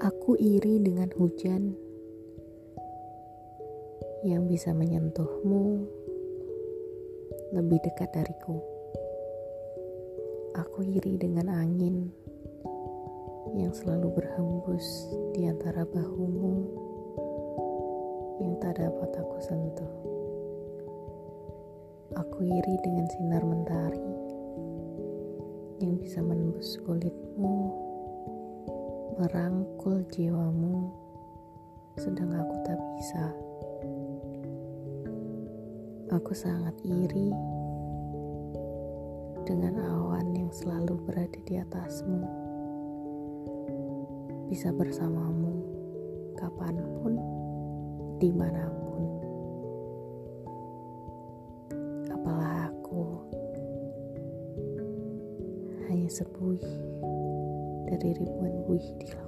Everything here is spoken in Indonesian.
Aku iri dengan hujan yang bisa menyentuhmu lebih dekat dariku. Aku iri dengan angin yang selalu berhembus di antara bahumu yang tak dapat aku sentuh. Aku iri dengan sinar mentari yang bisa menembus kulitmu merangkul jiwamu, sedang aku tak bisa. Aku sangat iri dengan awan yang selalu berada di atasmu, bisa bersamamu kapan pun, di mana pun. Apalah aku hanya sebuih dari ribuan buih di.